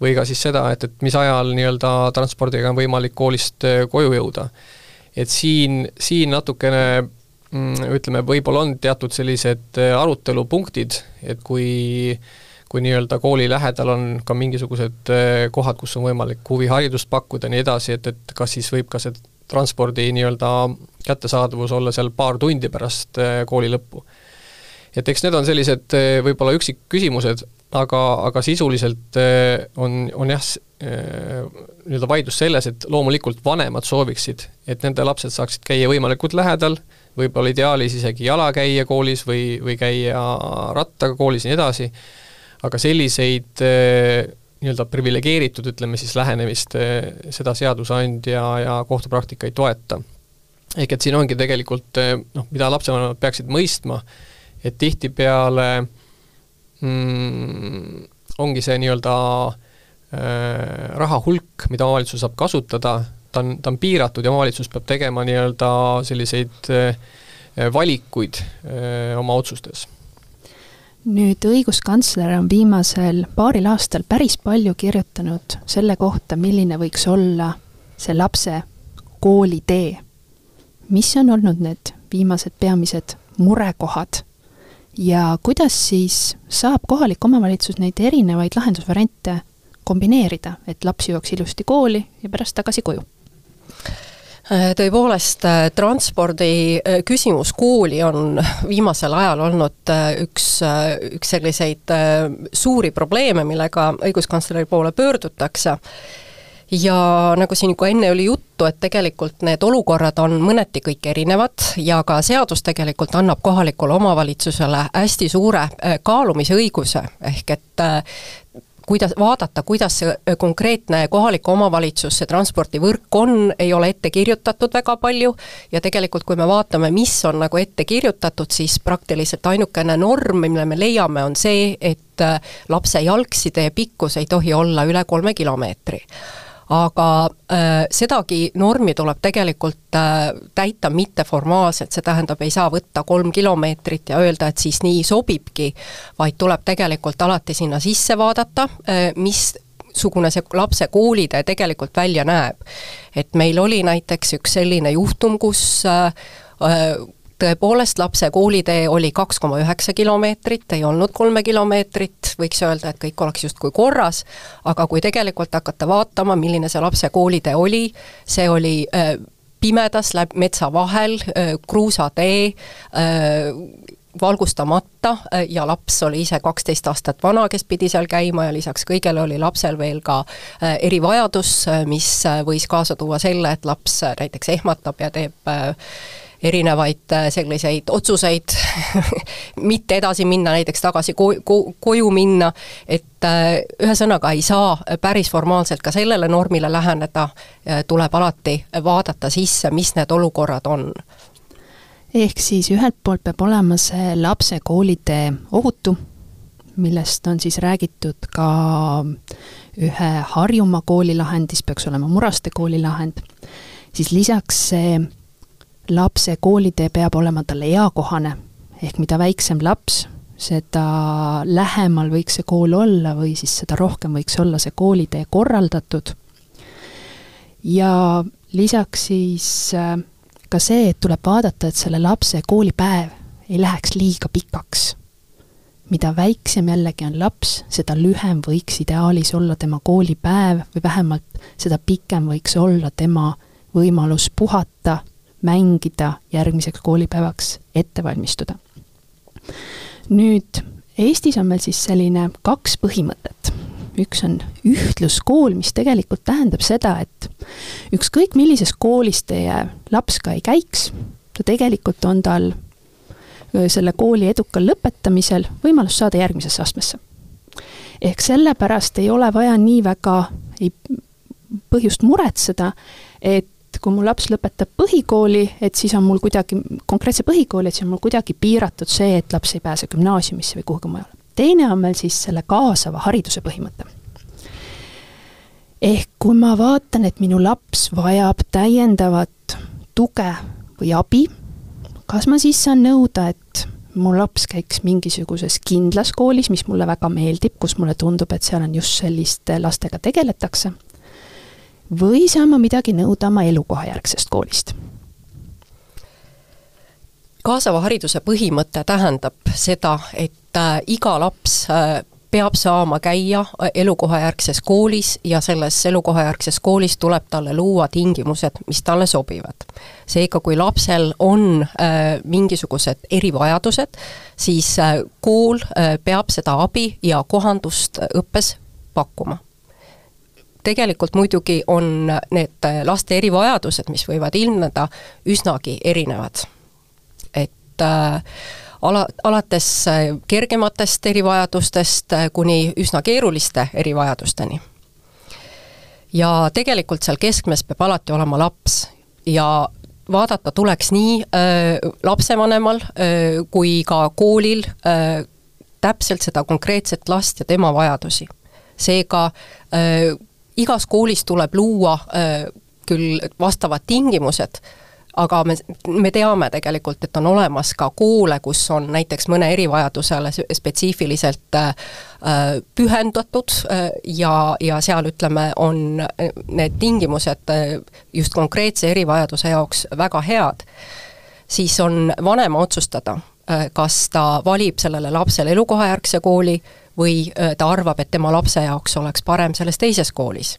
või ka siis seda, et, et mis ajal nii-öelda transpordiga on võimalik koolist eh, koju jõuda. et siin, siin natukene mm, ütleme, võib-olla on teatud sellised arutelupunktid, et kui kui nii-öelda kooli lähedal on ka mingisugused kohad, kus on võimalik huviharidust pakkuda ja nii edasi, et, et kas siis võib ka see transpordi nii-öelda kättesaadavus olla seal paar tundi pärast kooli lõppu. Et eks need on sellised eh, võib-olla üksikküsimused, aga, aga sisuliselt eh, on, on jah, nii-öelda vaidlus selles, et loomulikult vanemad sooviksid, et nende lapsed saaksid käia võimalikult lähedal, võib-olla ideaalis isegi jala käia koolis või, või käia rattaga koolis ja nii edasi, aga selliseid nii-öelda priviligeeritud, ütleme siis, lähenemist seda seadusandja ja kohtupraktika ei toeta. ehk et siin ongi tegelikult noh, mida lapsevanemad peaksid mõistma, et tihtipeale mm, ongi see nii-öelda äh, raha hulk, mida omavalitsus saab kasutada, ta on, ta on piiratud ja omavalitsus peab tegema nii-öelda selliseid valikuid äh, oma otsustes nüüd õiguskantsler on viimasel paaril aastal päris palju kirjutanud selle kohta, milline võiks olla see lapse koolitee. mis on olnud need viimased peamised murekohad ja kuidas siis saab kohalik omavalitsus neid erinevaid lahendusvariante kombineerida, et laps jõuaks ilusti kooli ja pärast tagasi koju? Tõepoolest, transpordi äh, küsimus kooli on viimasel ajal olnud äh, üks, äh, üks selliseid suuri probleeme, millega õiguskantsleri poole pöördutakse. Ja nagu siin ka enne oli juttu, et tegelikult need olukorrad on mõneti kõik erinevad ja ka seadus tegelikult annab kohalikule omavalitsusele hästi suure äh, kaalumisõiguse, ehk et äh, kuidas, vaadata, kuidas see äh, konkreetne kohalik omavalitsus, see transpordivõrk on, ei ole ette kirjutatud väga palju. Ja tegelikult kui me vaatame, mis on nagu ette kirjutatud, siis praktiliselt ainukene norm, mille me leiame, on see, et lapse jalgsidee pikkus ei tohi olla üle kolme kilomeetri aga äh, sedagi normi tuleb tegelikult äh, täita mitteformaalselt, see tähendab, ei saa võtta kolm kilomeetrit ja öelda, et siis nii sobibki, vaid tuleb tegelikult alati sinna sisse vaadata äh,, mis sugune see lapse koolitee tegelikult välja näeb. et meil oli näiteks üks selline juhtum, kus äh, äh tõepoolest, lapse koolitee oli kaks koma üheksa kilomeetrit, ei olnud kolme kilomeetrit, võiks öelda, et kõik oleks justkui korras, aga kui tegelikult hakata vaatama, milline see lapse koolitee oli, see oli äh, pimedas, läbi metsa vahel äh,, kruusatee äh,, valgustamata äh, ja laps oli ise kaksteist aastat vana, kes pidi seal käima ja lisaks kõigele oli lapsel veel ka äh, erivajadus, äh, mis võis kaasa tuua selle, et laps näiteks ehmatab ja teeb erinevaid äh, selliseid otsuseid *laughs* mitte edasi minna, näiteks tagasi ko-, ko-, koju minna, et äh, ühesõnaga ei saa päris formaalselt ka sellele normile läheneda, tuleb alati vaadata sisse, mis need olukorrad on. Ehk siis ühelt poolt peab olema see lapse koolitee ohutu, millest on siis räägitud ka ühe Harjumaa kooli lahendis, peaks olema Muraste kooli lahend, siis lisaks see lapse koolitee peab olema talle eakohane, ehk mida väiksem laps, seda lähemal võiks see kool olla või siis seda rohkem võiks olla see koolitee korraldatud. ja lisaks siis äh, ka see, et tuleb vaadata, et selle lapse koolipäev ei läheks liiga pikaks. mida väiksem jällegi on laps, seda lühem võiks ideaalis olla tema koolipäev või vähemalt seda pikem võiks olla tema võimalus puhata, mängida, järgmiseks koolipäevaks ette valmistuda. nüüd Eestis on meil siis selline kaks põhimõtet. üks on ühtluskool, mis tegelikult tähendab seda, et ükskõik millises koolis teie laps ka ei käiks, ta tegelikult on tal selle kooli edukal lõpetamisel võimalus saada järgmisesse astmesse. ehk sellepärast ei ole vaja nii väga ei, põhjust muretseda, et kui mu laps lõpetab põhikooli, et siis on mul kuidagi, konkreetse põhikooli, et siis on mul kuidagi piiratud see, et laps ei pääse gümnaasiumisse või kuhugi mujale. teine on meil siis selle kaasava hariduse põhimõte. ehk kui ma vaatan, et minu laps vajab täiendavat tuge või abi, kas ma siis saan nõuda, et mu laps käiks mingisuguses kindlas koolis, mis mulle väga meeldib, kus mulle tundub, et seal on just selliste lastega tegeletakse või saan ma midagi nõuda oma elukohajärgsest koolist? kaasava hariduse põhimõte tähendab seda, et äh, iga laps äh, peab saama käia äh, elukohajärgses koolis ja selles elukohajärgses koolis tuleb talle luua tingimused, mis talle sobivad. seega, kui lapsel on äh, mingisugused erivajadused, siis äh, kool äh, peab seda abi ja kohandust õppes pakkuma tegelikult muidugi on need laste erivajadused, mis võivad ilmneda, üsnagi erinevad. et äh, ala, alates äh, kergematest erivajadustest äh, kuni üsna keeruliste erivajadusteni. ja tegelikult seal keskmes peab alati olema laps ja vaadata tuleks nii äh, lapsevanemal äh, kui ka koolil äh, täpselt seda konkreetset last ja tema vajadusi. seega äh, igas koolis tuleb luua äh, küll vastavad tingimused, aga me, me teame tegelikult, et on olemas ka koole, kus on näiteks mõne erivajadusele spetsiifiliselt äh, pühendatud äh, ja, ja seal ütleme, on need tingimused just konkreetse erivajaduse jaoks väga head, siis on vanema otsustada, kas ta valib sellele lapsele elukohajärgse kooli või ta arvab, et tema lapse jaoks oleks parem selles teises koolis.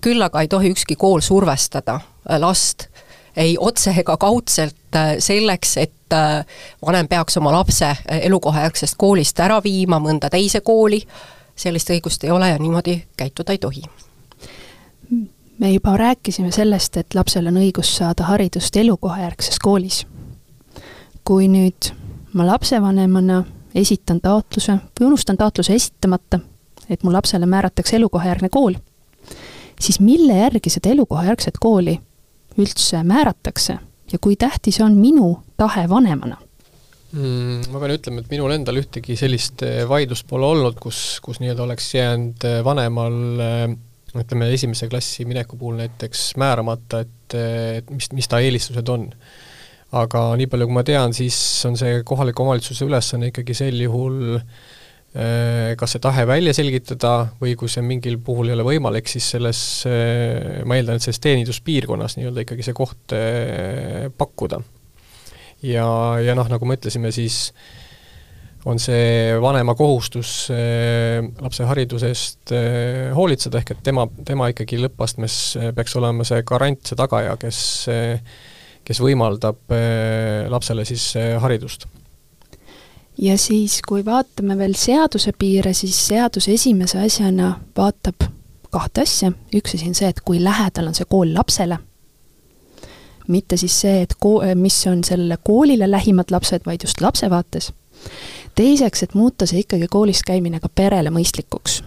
küll aga ei tohi ükski kool survestada last ei otse ega kaudselt selleks, et vanem peaks oma lapse elukohajärgsest koolist ära viima mõnda teise kooli, sellist õigust ei ole ja niimoodi käituda ei tohi. me juba rääkisime sellest, et lapsel on õigus saada haridust elukohajärgses koolis. kui nüüd ma lapsevanemana esitan taotluse või unustan taotluse esitamata, et mu lapsele määratakse elukohajärgne kool, siis mille järgi seda elukohajärgset kooli üldse määratakse ja kui tähtis on minu tahe vanemana mm,? Ma pean ütlema, et minul endal ühtegi sellist eh, vaidlust pole olnud, kus, kus nii-öelda oleks jäänud eh, vanemal eh, ütleme, esimese klassi mineku puhul näiteks määramata, et, et mis, mis ta eelistused on aga nii palju, kui ma tean, siis on see kohaliku omavalitsuse ülesanne ikkagi sel juhul äh, kas see tahe välja selgitada või kui see mingil puhul ei ole võimalik, siis selles, äh, ma eeldan, et selles teeninduspiirkonnas nii-öelda ikkagi see koht äh, pakkuda. ja, ja noh, nagu me ütlesime, siis on see vanema kohustus lapse hariduse eest hoolitseda, ehk et tema, tema ikkagi lõppastmes peaks olema see garant, see tagaja, kes kes võimaldab eh, lapsele siis eh, haridust. ja siis, kui vaatame veel seaduse piire, siis seadus esimese asjana vaatab kahte asja, üks asi on see, et kui lähedal on see kool lapsele, mitte siis see, et ko-, mis on sellele koolile lähimad lapsed, vaid just lapse vaates. teiseks, et muuta see ikkagi koolis käimine ka perele mõistlikuks.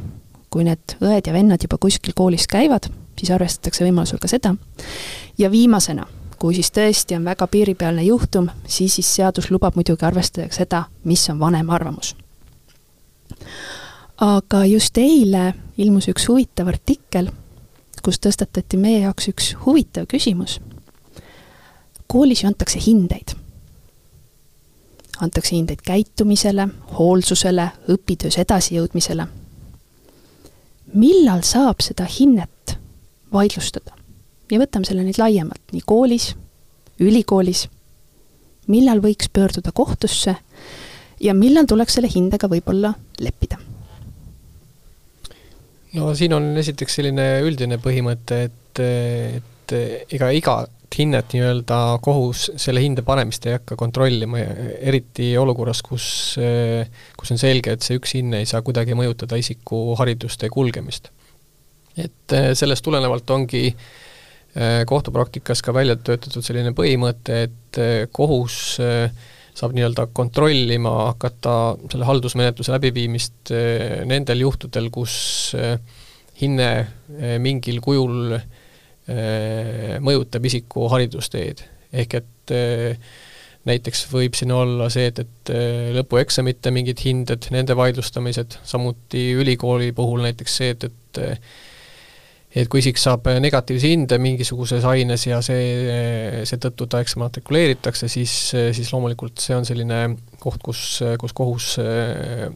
kui need õed ja vennad juba kuskil koolis käivad, siis arvestatakse võimalusel ka seda. ja viimasena kui siis tõesti on väga piiripealne juhtum, siis, siis seadus lubab muidugi arvestada seda, mis on vanema arvamus. aga just eile ilmus üks huvitav artikkel, kus tõstatati meie jaoks üks huvitav küsimus. koolis ju antakse hindeid. antakse hindeid käitumisele, hoolsusele, õpitöös edasijõudmisele. millal saab seda hinnet vaidlustada? Ja võtame selle nüüd laiemalt, nii koolis, ülikoolis, millal võiks pöörduda kohtusse ja millal tuleks selle hindega võib-olla leppida? no siin on esiteks selline üldine põhimõte, et, et ega igat hinnet nii-öelda kohus selle hinde panemist ei hakka kontrollima, eriti olukorras, kus, kus on selge, et see üks hinne ei saa kuidagi mõjutada isiku haridust ja kulgemist. et sellest tulenevalt ongi Äh, kohtupraktikas ka välja töötatud selline põhimõte, et äh, kohus äh, saab nii-öelda kontrollima hakata selle haldusmenetluse läbiviimist nendel juhtudel, kus hinne mingil kujul mõjutab isiku haridusteed. ehk et näiteks võib siin olla see, et, et lõpueksamite mingid hinded, nende vaidlustamised, samuti ülikooli puhul näiteks see, et, et et kui isik saab negatiivse hinde mingisuguses aines ja see, seetõttu ta eksmatrikuleeritakse, siis, siis loomulikult see on selline koht, kus, kus kohus äh,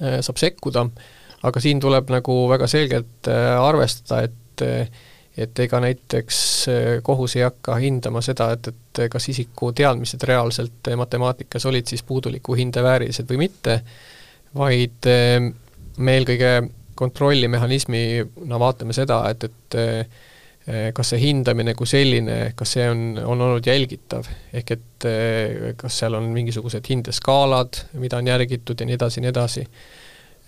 saab sekkuda, aga siin tuleb nagu väga selgelt äh, arvestada, et et ega näiteks kohus ei hakka hindama seda, et, et kas isiku teadmised reaalselt matemaatikas olid siis puuduliku hinde väärilised või mitte, vaid äh, me eelkõige kontrollimehhanismina vaatame seda, et, et eh, kas see hindamine kui selline, kas see on, on olnud jälgitav, ehk et eh, kas seal on mingisugused hindeskaalad, mida on järgitud ja nii edasi ja nii edasi.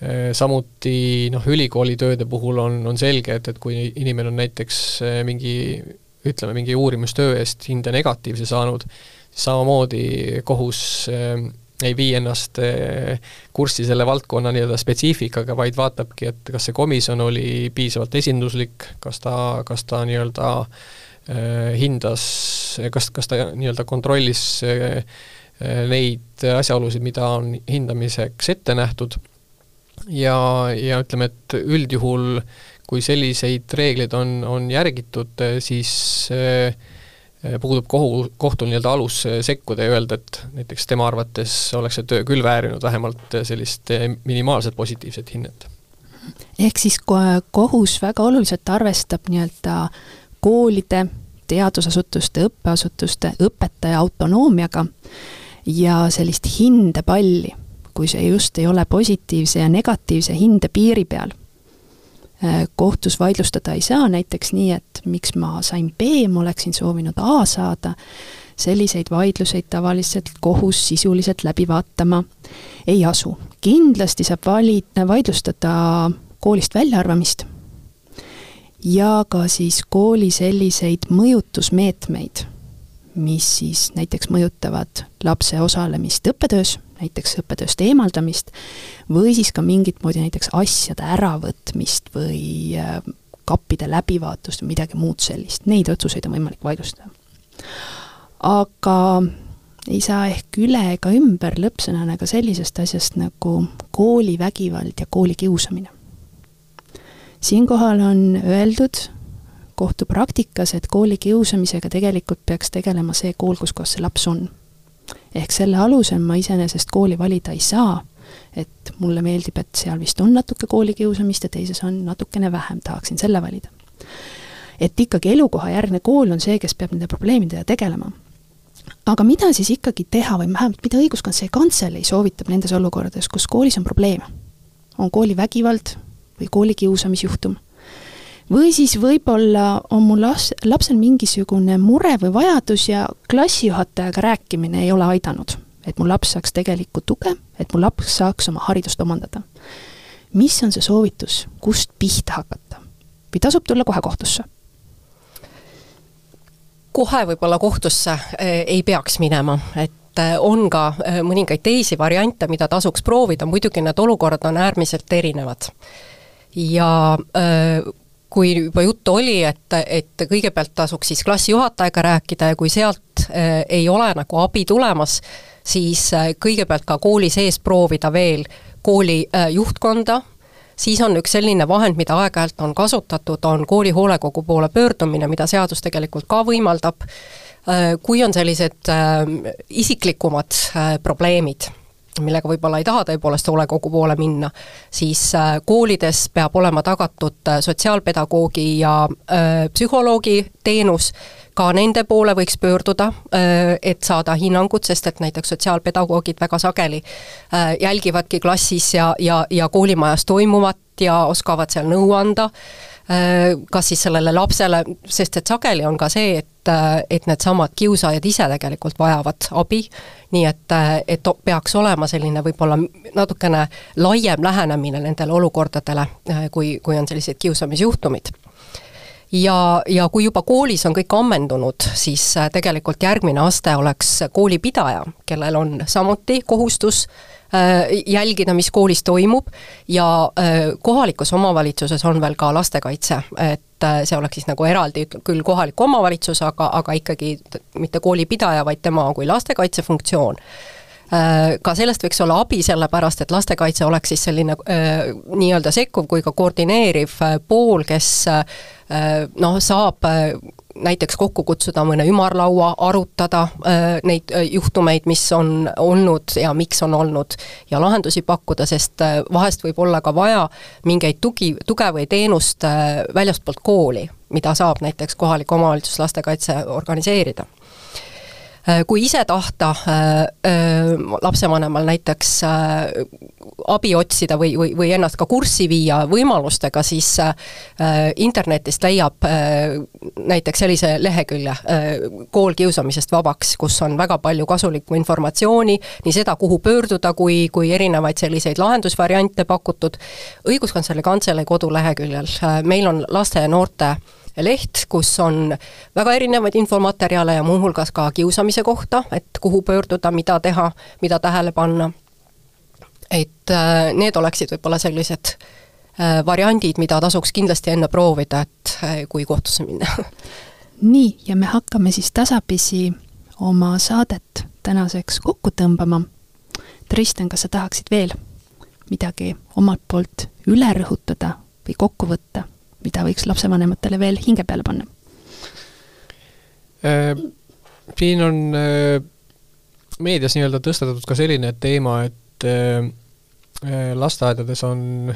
Eh, samuti noh, ülikoolitööde puhul on, on selge, et, et kui inimene on näiteks mingi ütleme, mingi uurimustöö eest hinde negatiivse saanud, samamoodi kohus ei vii ennast eh, kurssi selle valdkonna nii-öelda spetsiifikaga, vaid vaatabki, et kas see komisjon oli piisavalt esinduslik, kas ta, kas ta nii-öelda eh, hindas, kas, kas ta nii-öelda kontrollis eh, neid asjaolusid, mida on hindamiseks ette nähtud. Ja, ja ütleme, et üldjuhul kui selliseid reegleid on, on järgitud, siis äh, puudub kohu, kohtul nii-öelda alus eh, sekkuda ja öelda, et näiteks tema arvates oleks see töö küll väärinud vähemalt eh, sellist minimaalset positiivset hinnet. ehk siis kohus väga oluliselt arvestab nii-öelda koolide, teadusasutuste, õppeasutuste, õpetaja autonoomiaga ja sellist hindepalli, kui see just ei ole positiivse ja negatiivse hinde piiri peal kohtus vaidlustada ei saa, näiteks nii, et miks ma sain B, ma oleksin soovinud A saada, selliseid vaidluseid tavaliselt kohus sisuliselt läbi vaatama ei asu. kindlasti saab valida, vaidlustada koolist väljaarvamist ja ka siis kooli selliseid mõjutusmeetmeid, mis siis näiteks mõjutavad lapse osalemist õppetöös näiteks õppetööst eemaldamist, või siis ka mingit moodi näiteks asjade äravõtmist või äh, kappide läbivaatust või midagi muud sellist, neid otsuseid on võimalik vaidlustada. aga ei saa ehk üle ega ümber lõppsõnana ka sellisest asjast nagu koolivägivald ja koolikiusamine. siinkohal on öeldud kohtupraktikas, et koolikiusamisega tegelikult peaks tegelema see kool, kus kohas see laps on ehk selle alusel ma iseenesest kooli valida ei saa, et mulle meeldib, et seal vist on natuke koolikiusamist ja teises on natukene vähem, tahaksin selle valida. et ikkagi elukohajärgne kool on see, kes peab nende probleemidega tegelema. aga mida siis ikkagi teha või vähemalt mida õiguskantsleri kantselei soovitab nendes olukordades, kus koolis on probleeme? on koolivägivald või koolikiusamisjuhtum või siis võib-olla on mul las-, lapsel mingisugune mure või vajadus ja klassijuhatajaga rääkimine ei ole aidanud. et mu laps saaks tegelikku tuge, et mu laps saaks oma haridust omandada. mis on see soovitus, kust pihta hakata? või tasub tulla kohe kohtusse? kohe võib-olla kohtusse eh, ei peaks minema, et eh, on ka eh, mõningaid teisi variante, mida tasuks proovida, muidugi need olukorrad on äärmiselt erinevad. ja kui juba juttu oli, et, et kõigepealt tasuks siis klassijuhatajaga rääkida ja kui sealt äh, ei ole nagu abi tulemas, siis äh, kõigepealt ka kooli sees proovida veel kooli juhtkonda, siis on üks selline vahend, mida aeg-ajalt on kasutatud, on kooli hoolekogu poole pöördumine, mida seadus tegelikult ka võimaldab, kui on sellised isiklikumad probleemid millega võib-olla ei taha tõepoolest hoolekogu poole minna, siis äh, koolides peab olema tagatud äh, sotsiaalpedagoogi ja öö, äh, psühholoogi teenus, ka nende poole võiks pöörduda, et saada hinnangut, sest et näiteks sotsiaalpedagoogid väga sageli jälgivadki klassis ja, ja, ja koolimajas toimuvat ja oskavad seal nõu anda kas siis sellele lapsele, sest et sageli on ka see, et, äh, et needsamad kiusajad ise tegelikult vajavad abi, nii et, äh, et peaks olema selline võib-olla natukene laiem lähenemine nendele olukordadele, kui, kui on sellised kiusamisjuhtumid. Ja, ja kui juba koolis on kõik ammendunud, siis tegelikult järgmine aste oleks koolipidaja, kellel on samuti kohustus äh, Äh, jälgida, mis koolis toimub ja äh, kohalikus omavalitsuses on veel ka lastekaitse, et äh, see oleks siis nagu eraldi küll kohalik omavalitsus, aga, aga ikkagi mitte koolipidaja, vaid tema kui lastekaitse funktsioon. Ka sellest võiks olla abi, sellepärast et lastekaitse oleks siis selline äh, nii-öelda sekkuv kui ka koordineeriv pool, kes äh, noh, saab äh, näiteks kokku kutsuda mõne ümarlaua, arutada äh, neid äh, juhtumeid, mis on olnud ja miks on olnud, ja lahendusi pakkuda, sest äh, vahest võib olla ka vaja mingeid tugi, tuge või teenust äh, väljastpoolt kooli, mida saab näiteks kohalik omavalitsus lastekaitse organiseerida. Äh, kui ise tahta äh, äh, lapsevanemal näiteks abi otsida või, või, või ennast ka kurssi viia võimalustega, siis internetist leiab näiteks sellise lehekülje Kool kiusamisest vabaks, kus on väga palju kasulikku informatsiooni, nii seda, kuhu pöörduda, kui, kui erinevaid selliseid lahendusvariante pakutud, õiguskantsleri kantselei koduleheküljel meil on laste ja noorte leht, kus on väga erinevaid infomaterjale ja muuhulgas ka kiusamise kohta, et kuhu pöörduda, mida teha, mida tähele panna. Et äh, need oleksid võib-olla sellised äh, variandid, mida tasuks kindlasti enne proovida, et äh, kui kohtusse minna *laughs* nii, ja me hakkame siis tasapisi oma saadet tänaseks kokku tõmbama. Tristan, kas sa tahaksid veel midagi omalt poolt üle rõhutada või kokku võtta? mida võiks lapsevanematele veel hinge peale panna? Siin on meedias nii-öelda tõstatatud ka selline teema, et lasteaedades on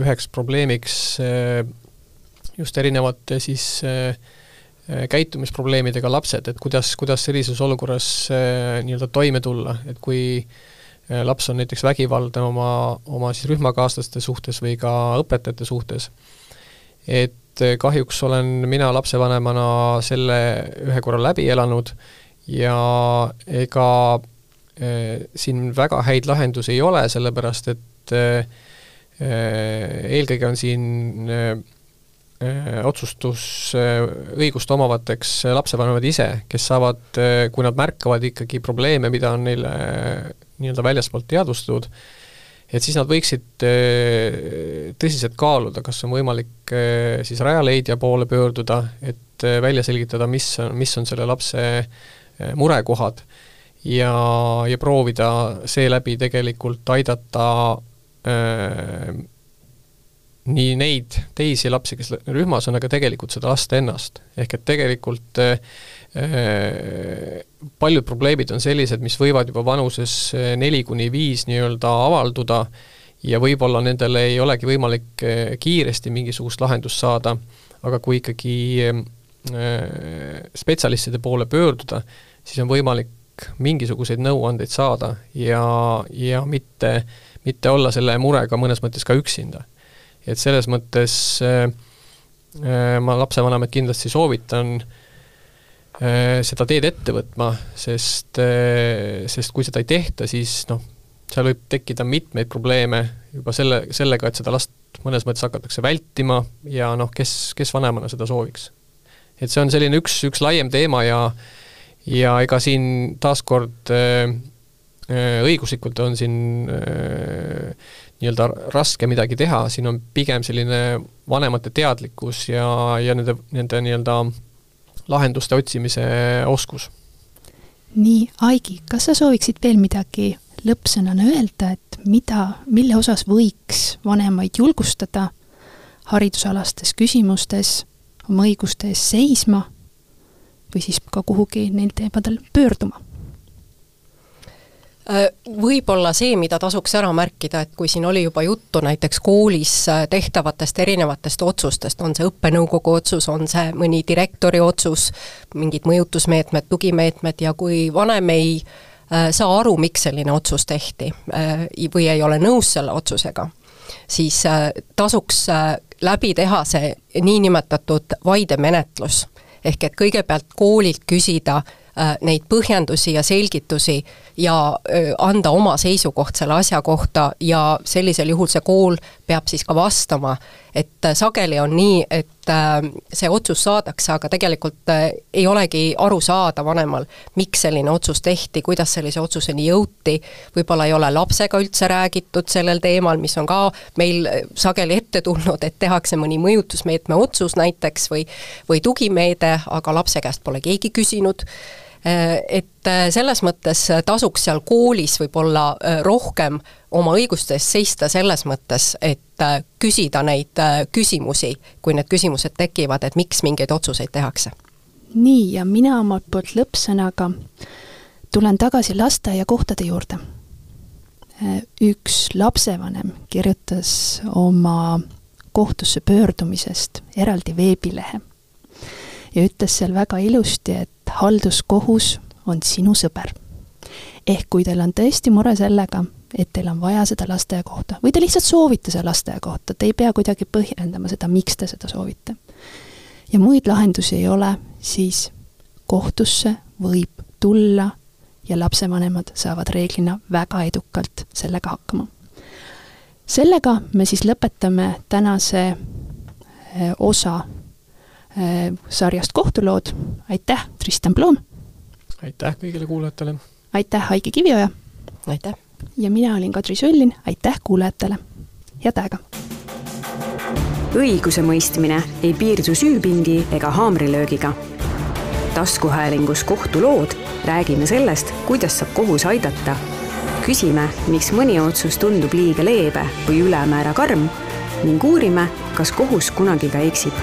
üheks probleemiks just erinevate siis käitumisprobleemidega lapsed, et kuidas, kuidas sellises olukorras nii-öelda toime tulla, et kui laps on näiteks vägivaldne oma, oma siis rühmakaaslaste suhtes või ka õpetajate suhtes, et kahjuks olen mina lapsevanemana selle ühe korra läbi elanud ja ega siin väga häid lahendusi ei ole, sellepärast et eh, eelkõige on siin otsustusõigust omavateks lapsevanemad ise, kes saavad, kui nad märkavad ikkagi probleeme, mida on neile nii-öelda väljaspoolt teadvustatud, et siis nad võiksid äh, tõsiselt kaaluda, kas on võimalik äh, siis Rajaleidja poole pöörduda, et äh, välja selgitada, mis on, mis on selle lapse murekohad ja, ja proovida seeläbi tegelikult aidata äh, nii neid teisi lapsi, kes rühmas on, aga tegelikult seda last ennast. ehk et tegelikult äh, paljud probleemid on sellised, mis võivad juba vanuses neli kuni viis nii-öelda avalduda ja võib-olla nendele ei olegi võimalik kiiresti mingisugust lahendust saada, aga kui ikkagi spetsialistide poole pöörduda, siis on võimalik mingisuguseid nõuandeid saada ja, ja mitte, mitte olla selle murega mõnes mõttes ka üksinda. et selles mõttes äh, ma lapsevanemaid kindlasti soovitan äh, Äh, seda teed ette võtma, sest, äh, sest kui seda ei tehta, siis noh, seal võib tekkida mitmeid probleeme juba selle, sellega, et seda last mõnes mõttes hakatakse vältima ja noh, kes, kes vanemana seda sooviks. et see on selline üks, üks laiem teema ja ja ega siin taaskord äh, äh õiguslikult on siin äh, nii-öelda raske midagi teha, siin on pigem selline vanemate teadlikkus ja, ja nende, nende nii-öelda lahenduste otsimise oskus. nii, Aigi, kas sa sooviksid veel midagi lõppsõnana öelda, et mida, mille osas võiks vanemaid julgustada haridusalastes küsimustes oma õiguste eest seisma või siis ka kuhugi neil teemadel pöörduma Äh, võib-olla see, mida tasuks ära märkida, et kui siin oli juba juttu näiteks koolis äh, tehtavatest erinevatest otsustest, on see õppenõukogu otsus, on see mõni direktori otsus, mingid mõjutusmeetmed, tugimeetmed ja kui vanem ei äh, saa aru, miks selline otsus tehti või ei ole nõus selle otsusega, siis tasuks läbi teha see niinimetatud vaidemenetlus. Ehk et kõigepealt koolilt küsida neid põhjendusi ja selgitusi ja anda oma seisukoht selle asja kohta ja sellisel juhul see kool peab siis ka vastama. et äh, sageli on nii, et äh, see otsus saadakse, aga tegelikult äh, ei olegi aru saada vanemal, miks selline otsus tehti, kuidas sellise otsuseni jõuti, võib-olla ei ole lapsega üldse räägitud sellel teemal, mis on ka meil sageli ette tulnud, et tehakse mõni mõjutusmeetme otsus näiteks või või tugimeede, aga lapse käest pole keegi küsinud et äh, selles mõttes tasuks seal koolis võib-olla äh, rohkem oma õiguste eest seista selles mõttes, et küsida neid küsimusi, kui need küsimused tekivad, et miks mingeid otsuseid tehakse. nii, ja mina omalt poolt lõppsõnaga tulen tagasi lasteaiakohtade juurde. üks lapsevanem kirjutas oma kohtusse pöördumisest eraldi veebilehe ja ütles seal väga ilusti, et halduskohus on sinu sõber. ehk kui teil on tõesti mure sellega, et teil on vaja seda lasteaiakohta või te lihtsalt soovite seda lasteaiakohta, te ei pea kuidagi põhjendama seda, miks te seda soovite. ja muid lahendusi ei ole, siis kohtusse võib tulla ja lapsevanemad saavad reeglina väga edukalt sellega hakkama. sellega me siis lõpetame tänase eh, osa sarjast Kohtulood, aitäh, Tristan Blom! aitäh kõigile kuulajatele! aitäh, Haigi Kivioja! aitäh! ja mina olin Kadri Sullin, aitäh kuulajatele! head aega! õigusemõistmine ei piirdu süüpingi ega haamrilöögiga. taskuhäälingus Kohtulood räägime sellest, kuidas saab kohus aidata. küsime, miks mõni otsus tundub liiga leebe või ülemäära karm ning uurime, kas kohus kunagi ka eksib